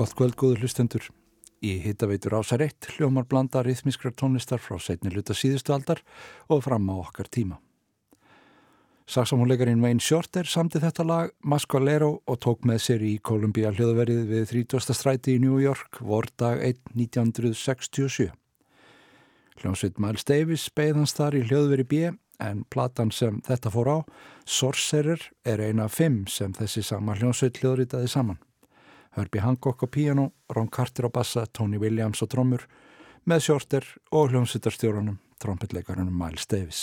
Gott kvöld, góður hlustendur. Í hittaveitur ásar eitt hljómar blanda rithmiskrar tónlistar frá setni luta síðustu aldar og fram á okkar tíma. Saksamúleikarin Wayne Shorter samti þetta lag Masqualero og tók með sér í Columbia hljóðverið við 30. stræti í New York vordag 1. 1967. Hljómsveit Miles Davis beigð hans þar í hljóðveri B en platan sem þetta fór á, Sorcerer, er eina af fimm sem þessi sama hljómsveit hljóðritaði saman. Herbie Hancock á piano, Ron Carter á bassa, Tony Williams á trommur, með sjórter og hljómsveitarstjórunum, trompetleikarunum Miles Davis.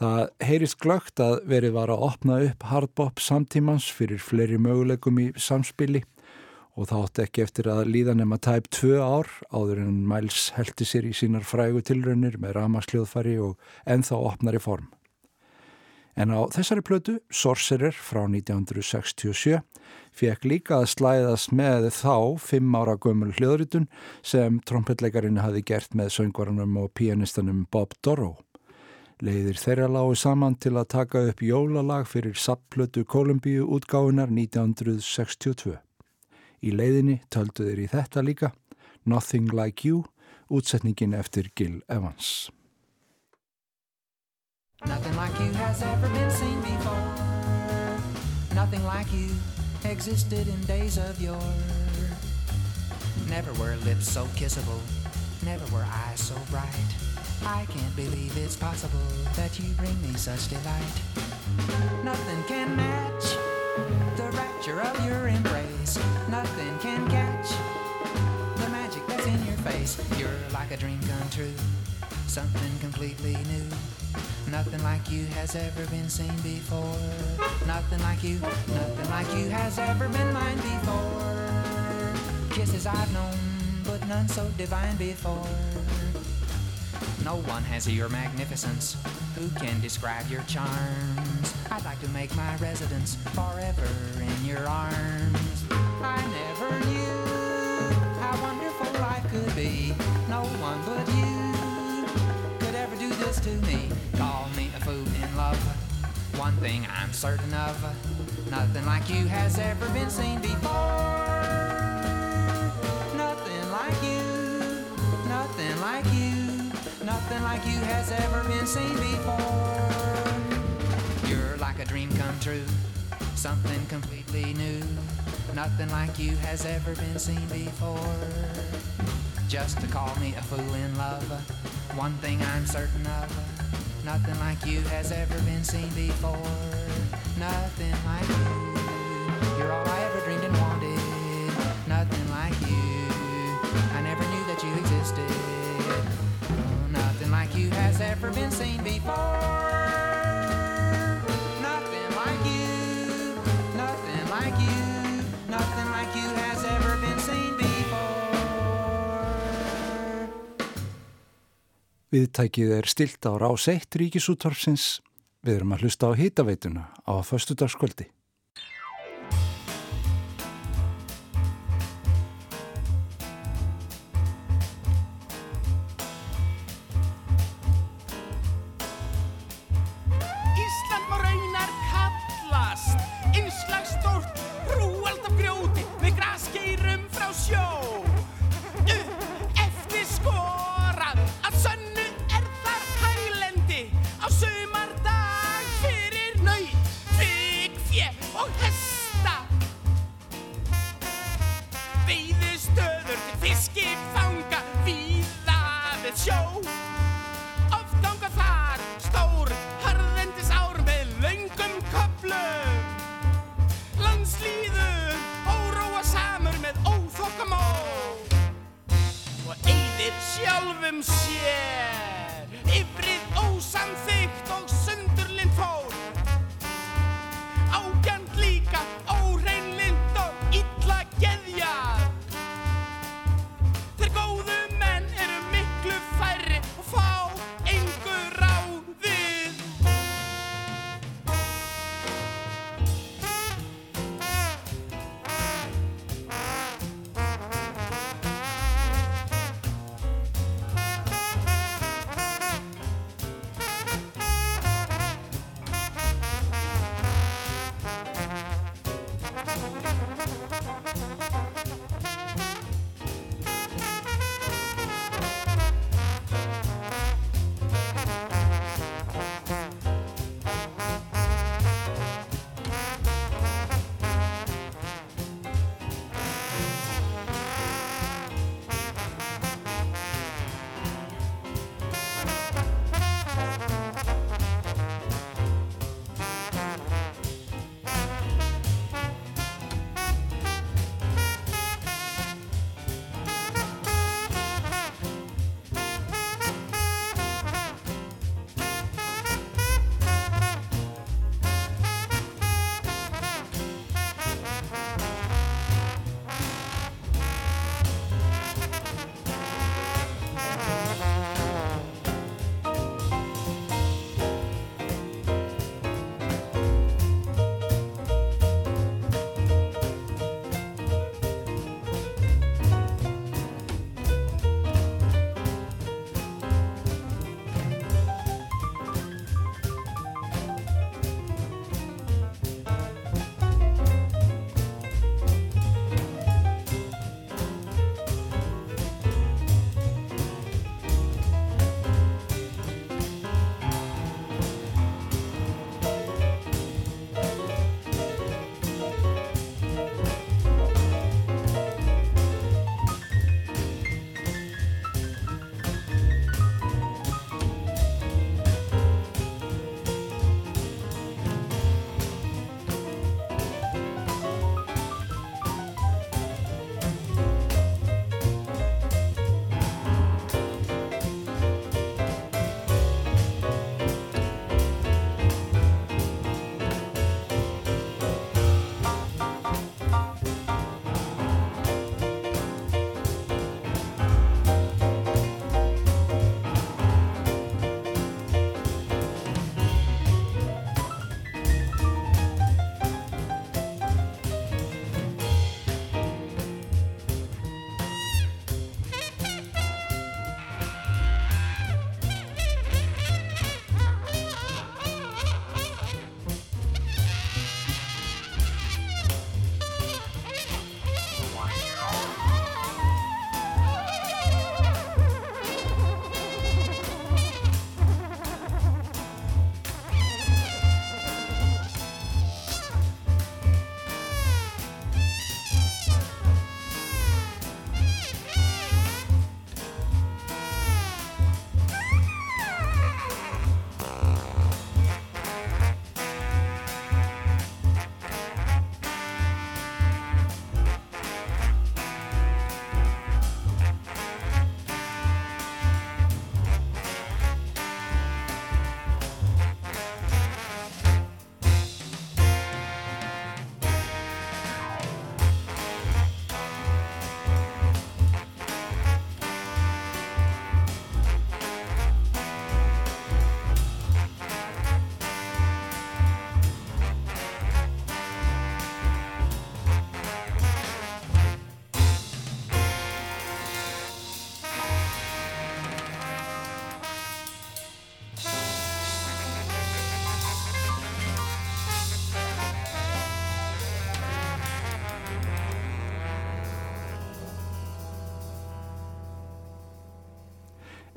Það heyrist glögt að verið var að opna upp hardbop samtímans fyrir fleiri möguleikum í samspili og það átti ekki eftir að líða nema tæp tvö ár áður en Miles heldi sér í sínar frægu tilraunir með ramasljóðfari og ennþá opnar í form. En á þessari plötu, Sorcerer frá 1967, fekk líka að slæðast með þá fimm ára gömul hljóðritun sem trompetleikarinn hafi gert með söngvarunum og pianistanum Bob Dorrow. Leiðir þeirra lágu saman til að taka upp jólalag fyrir sapplötu Kolumbíu útgáðunar 1962. Í leiðinni töldu þeir í þetta líka Nothing Like You, útsetningin eftir Gil Evans. Nothing like you has ever been seen before. Nothing like you existed in days of yore. Never were lips so kissable, never were eyes so bright. I can't believe it's possible that you bring me such delight. Nothing can match the rapture of your embrace. Nothing can catch the magic that's in your face. You're like a dream come true, something completely new. Nothing like you has ever been seen before. Nothing like you, nothing like you has ever been mine before. Kisses I've known, but none so divine before. No one has your magnificence. Who can describe your charms? I'd like to make my residence forever in your arms. I never knew how wonderful life could be. No one could to me. Call me a fool in love. One thing I'm certain of. Nothing like you has ever been seen before. Nothing like you. Nothing like you. Nothing like you has ever been seen before. You're like a dream come true. Something completely new. Nothing like you has ever been seen before. Just to call me a fool in love. One thing I'm certain of. Nothing like you has ever been seen before. Nothing like you. You're all I Viðtækið er stilt á rás 1 ríkisúttorfsins. Við erum að hlusta á hitaveituna á föstudagskvöldi. Sjálfum sér. Yfrið ósamþygt og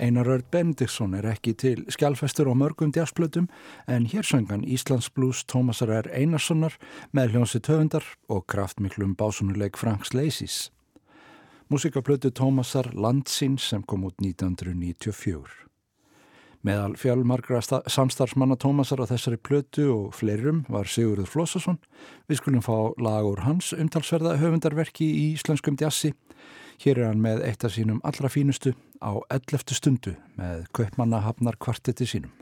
Einar Örd Benediktsson er ekki til skjálfestur á mörgum djásplötum en hér söngan Íslands blues Tómasar R. Einarssonar með hljónsi töfundar og kraftmiklum básunuleik Franks Leisis. Musikaplötu Tómasar Landsinn sem kom út 1994. Meðal fjálmargra samstarfsmanna Tómasar á þessari plötu og fleirum var Sigurður Flósasson. Við skulum fá lagur hans umtalsverða höfundarverki í íslenskum djassi Hér er hann með eitt af sínum allra fínustu á 11. stundu með Kaupmannahafnar kvartetti sínum.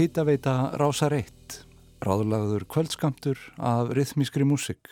Hittaveita Rásar 1, ráðlagður kvöldskamtur af rithmískri músik.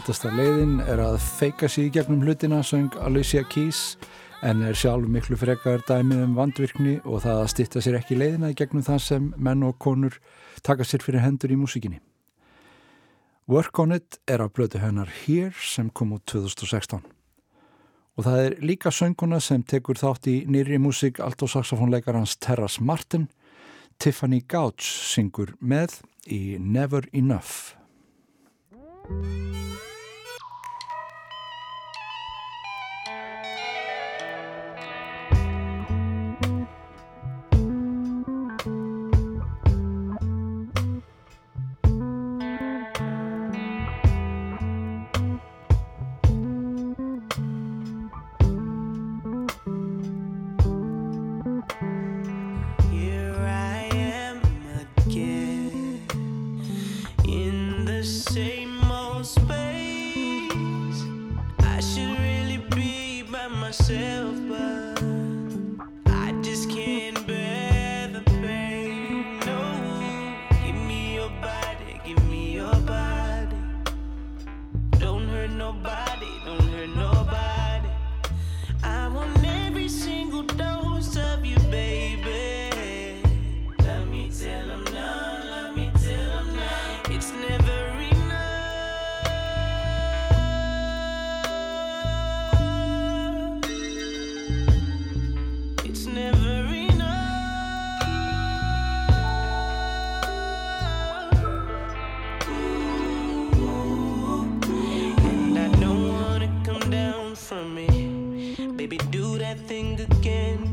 Auðvöldasta leiðin er að feika sér í gegnum hlutina, söng Alicia Keys en er sjálf miklu frekar dæmið um vandvirkni og það að stitta sér ekki leiðina í gegnum það sem menn og konur taka sér fyrir hendur í músikinni. Work on it er að blötu hennar Here sem kom út 2016 og það er líka sönguna sem tekur þátt í nýri músik allt og saxofónleikarans Terras Martin. Tiffany Gouch syngur með í Never Enough Thank you.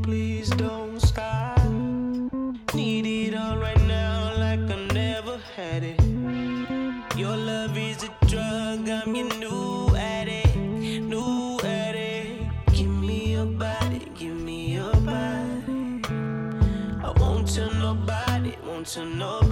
please don't stop. Need it all right now, like I never had it. Your love is a drug, I'm your new addict, new addict. Give me your body, give me your body. I won't tell nobody, won't tell nobody.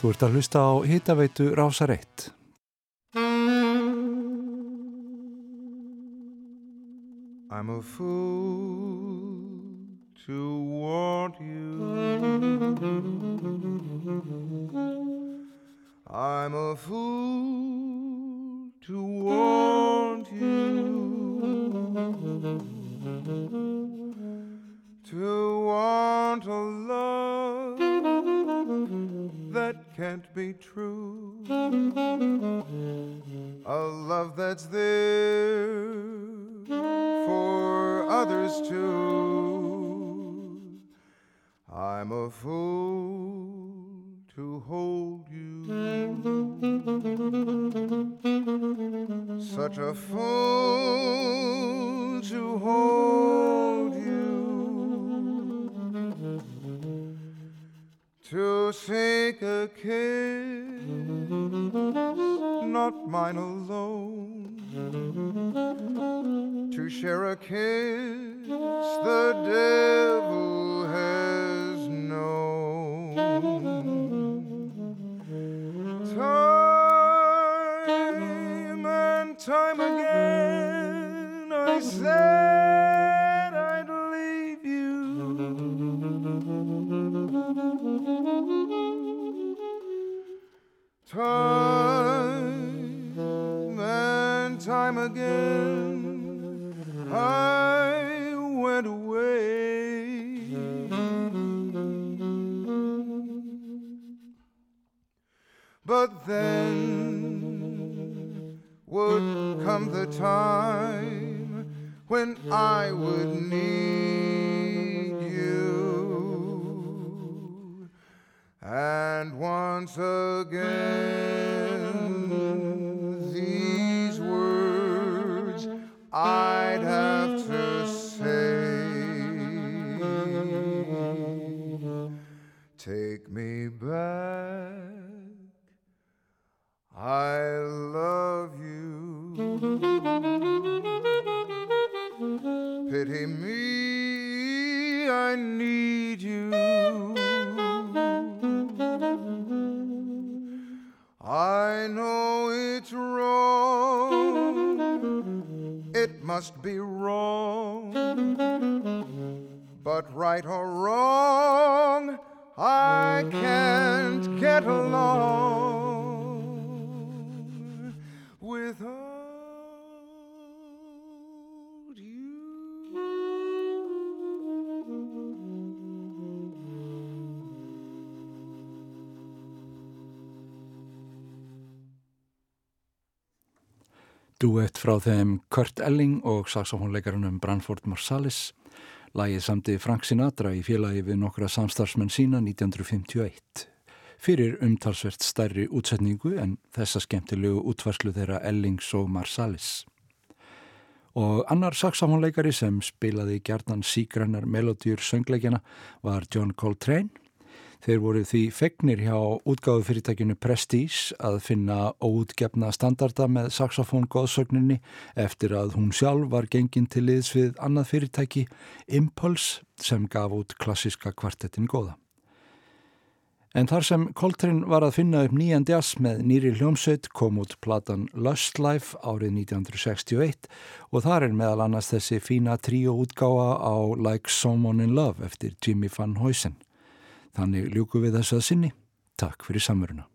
Þú ert að hlusta á hitaveitu Rásar 1. I'm a fool to want you. I'm a fool to want you. To want a love can't be true. A love that's there for others too. I'm a fool to hold you. Such a fool to hold you. To take a kiss, not mine alone. To share a kiss must be wrong. But right or frá þeim Kurt Elling og saxofónleikarunum Branford Marsalis. Lægið samti Frank Sinatra í félagi við nokkra samstarfsmenn sína 1951. Fyrir umtalsvert stærri útsetningu en þessa skemmtilegu útvarslu þeirra Ellings og Marsalis. Og annar saxofónleikari sem spilaði gjarnan sígrannar melodýr söngleikjana var John Coltrane Þeir voru því fegnir hjá útgáðu fyrirtækinu Prestige að finna óutgefna standarda með saxofóngóðsögninni eftir að hún sjálf var gengin til liðs við annað fyrirtæki Impulse sem gaf út klassiska kvartettin góða. En þar sem Coltrane var að finna upp nýjan jazz með nýri hljómsveit kom út platan Lust Life árið 1961 og þar er meðal annars þessi fína tríu útgáa á Like Someone in Love eftir Jimmy Van Heusen. Þannig ljúku við þess að sinni. Takk fyrir samveruna.